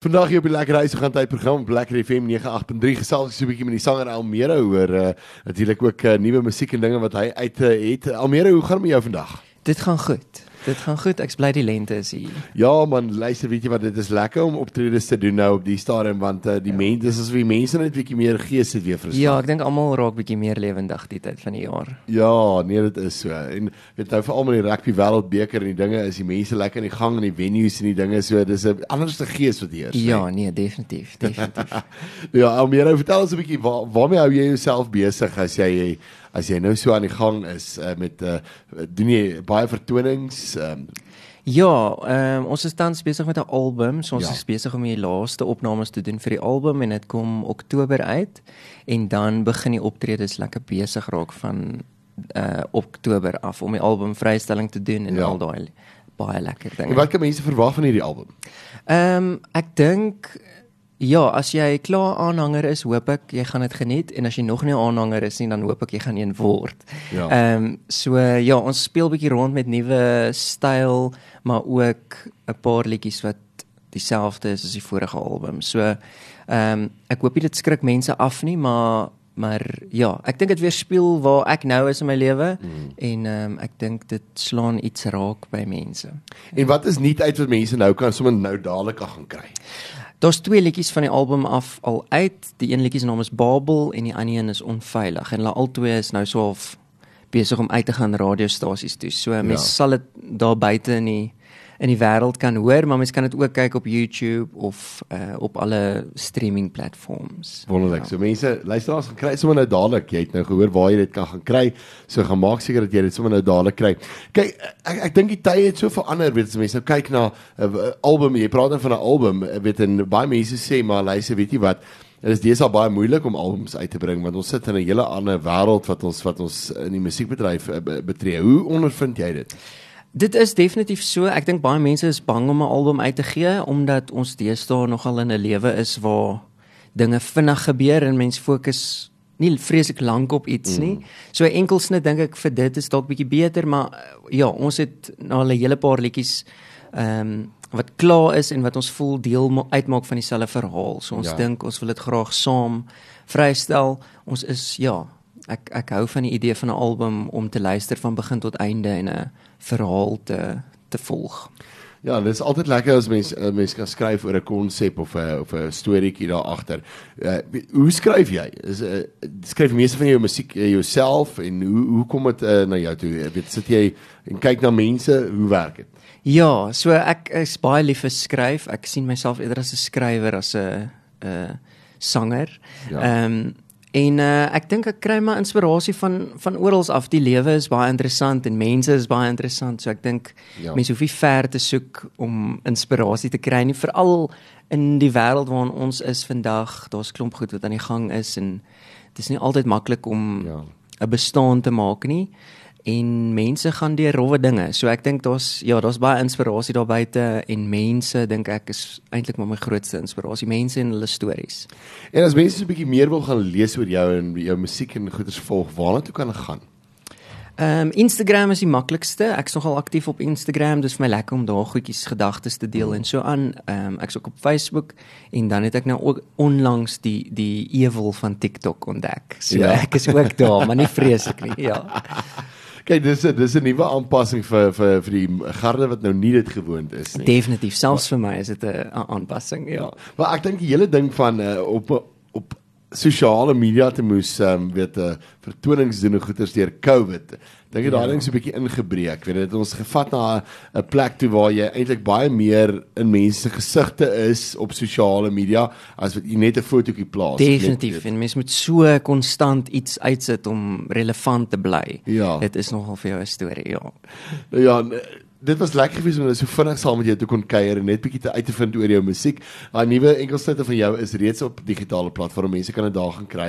Vandag hier op die Lekker Huis gaan tyd program op Lekker FM 98.3 gesels so 'n bietjie met die sanger Almere oor uh, natuurlik ook uh, nuwe musiek en dinge wat hy uit uh, het. Almere, hoe gaan dit met jou vandag? Dit gaan goed. Dit gaan goed. Ek bly die lente is hier. Ja man, luister, weet jy wat, dit is lekker om optredes te doen nou op die stadium want uh, die ja. mense, dis as wie mense net bietjie meer gees het weer verstaan. Ja, ek dink almal raak bietjie meer lewendig die tyd van die jaar. Ja, nee, dit is so. En weet nou vir almal die rugby wêreldbeker en die dinge is die mense lekker in die gang en die venues en die dinge so, dis 'n anderste gees wat hier is. Ja, nee, definitief, definitief. ja, Almere, vertel ons 'n bietjie waar, waarmee hou jy jouself besig as jy as jy nou so aan die gang is uh, met uh, doen jy baie vertonings um, Ja, ehm um, ons is tans besig met 'n album. So ons ja. is besig om die laaste opnames te doen vir die album en dit kom Oktober uit en dan begin die optredes lekker besig raak van uh Oktober af om die album vrystelling te doen en ja. al daai baie lekker dinge. En wat kan mense verwag van hierdie album? Ehm um, ek dink Ja, as jy klaar aanhanger is, hoop ek jy gaan dit geniet en as jy nog nie aanhanger is nie, dan hoop ek jy gaan een word. Ja. Ehm um, so ja, ons speel bietjie rond met nuwe styl, maar ook 'n paar liedjies wat dieselfde is as die vorige album. So ehm um, ek hoop dit skrik mense af nie, maar maar ja, ek dink dit weerspieël waar ek nou is in my lewe mm. en ehm um, ek dink dit slaan iets raak by mense. En wat is nuut uit wat mense nou kan sommer nou dadelik gaan kry? Daar's twee liedjies van die album af al uit. Die een liedjie se naam is Babel en die ander een is Onveilig. En hulle albei is nou so half besig om uit te gaan radiostasies toe. So mense ja. sal dit daar buite in die in die wêreld kan hoor, maar mens kan dit ook kyk op YouTube of uh, op alle streaming platforms. Wonderlik. Ja. So mense, luisteraars gaan kry sommer nou dadelik. Jy het nou gehoor waar jy dit kan gaan kry. So gaan maak seker dat jy dit sommer nou dadelik kry. Kyk, ek ek dink die tye het so verander, weet jy, mense nou kyk na 'n uh, album, jy praat dan van 'n album, eh, weet en baie mense sê maar luister, weet jy wat? Dit is deesdae baie moeilik om albums uit te bring want ons sit in 'n hele ander wêreld wat ons wat ons in die musiekbedryf betree. Hoe ondervind jy dit? Dit is definitief so. Ek dink baie mense is bang om 'n album uit te gee omdat ons deesdae nogal in 'n lewe is waar dinge vinnig gebeur en mense fokus nie vreeslik lank op iets nie. Mm. So enkelsnit dink ek vir dit is dalk bietjie beter, maar eh, ja, ons het na 'n hele paar liedjies ehm um, wat klaar is en wat ons voel deel uitmaak van dieselfde verhaal. So ons ja. dink ons wil dit graag saam vrystel. Ons is ja, ek ek hou van die idee van 'n album om te luister van begin tot einde en 'n verhaal te te volg. Ja, dit is altyd lekker as mens mens kan skryf oor 'n konsep of 'n of 'n storieetjie daar agter. Uh, hoe skryf jy? Is uh, skryf meeste van jou musiek uh, jouself en hoe hoe kom dit uh, na jou toe? Weet sit jy en kyk na mense, hoe werk dit? Ja, so ek is baie lief vir skryf. Ek sien myself eerder as 'n skrywer as 'n 'n sanger. Ja. Ehm ja. um, En uh, ek dink ek kry my inspirasie van van oral af. Die lewe is baie interessant en mense is baie interessant. So ek dink ja. mense hoef nie ver te soek om inspirasie te kry nie, veral in die wêreld waarin ons is vandag. Daar's klomp goed wat aan die gang is en dit is nie altyd maklik om ja. 'n bestaan te maak nie en mense gaan deur rowwe dinge. So ek dink daar's ja, daar's baie inspirasie daar buite en mense dink ek is eintlik maar my grootste inspirasie, mense en hulle stories. En as mense 'n bietjie meer wil gaan lees oor jou en jou musiek en goeders volg, waarna toe kan hulle gaan? Ehm um, Instagram is die maklikste. Ek's nogal aktief op Instagram, dis vir my lekker om daar goedjies gedagtes te deel en so aan. Ehm um, ek's ook op Facebook en dan het ek nou ook onlangs die die ewel van TikTok ontdek. So ja. ek is ook daar, maar nie vreeslik nie. Ja. Kyk, dis 'n dis 'n nuwe aanpassing vir vir vir die garde wat nou nie dit gewoond is nie. Definitief, selfs maar, vir my is dit 'n aanpassing, ja. ja. Maar ek dink die hele ding van uh, op op sosiale media te moes um, weet 'n uh, eh, vertonings doen en goeders deur COVID. Dink jy ja. daai ding so 'n bietjie ingebreek? Weet dit ons gevat na 'n plek toe waar jy eintlik baie meer in mense se gesigte is op sosiale media as wat jy net 'n fotootjie plaas. Definitief. En mense moet so konstant iets uitsit om relevant te bly. Ja. Dit is nogal vir jou 'n storie, ja. Nou ja, dit was lekker gewees om so vinnig saam met jou te kon kuier en net bietjie te uit te vind oor jou musiek. Daai nuwe enkelsnite van jou is reeds op digitale platforms. Mense kan dit daar gaan kry.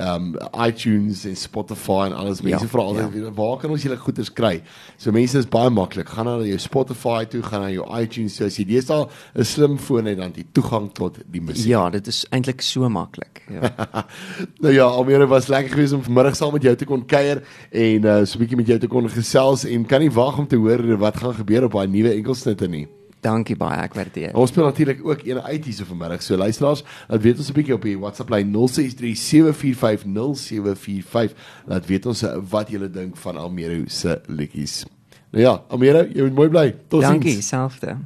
Um iTunes en Spotify en alles. Mense ja, vra altyd ja. waar kan ons julle goeders kry? So mense is baie maklik. Gaan na jou Spotify toe, gaan na jou iTunes. So as jy dis al 'n slim foon het dan die toegang tot die musiek. Ja, dit is eintlik so maklik. Ja. nou ja, almere was lekker gewees om vanmiddag saam met jou te kon kuier en uh, so 'n bietjie met jou te kon gesels en kan nie wag om te hoor wat gaan gaan gebeur op daai nuwe enkelsnitte nie. Dankie baie, ek waardeer. Ons speel natuurlik ook een uit hierso vanmiddag. So luisteraars, laat weet ons 'n bietjie op die WhatsApp lyn 0637450745. Laat weet ons wat julle dink van Almere se liedjies. Nou ja, Almere, jy moet mooi bly. Totsiens. Dankie, selfde.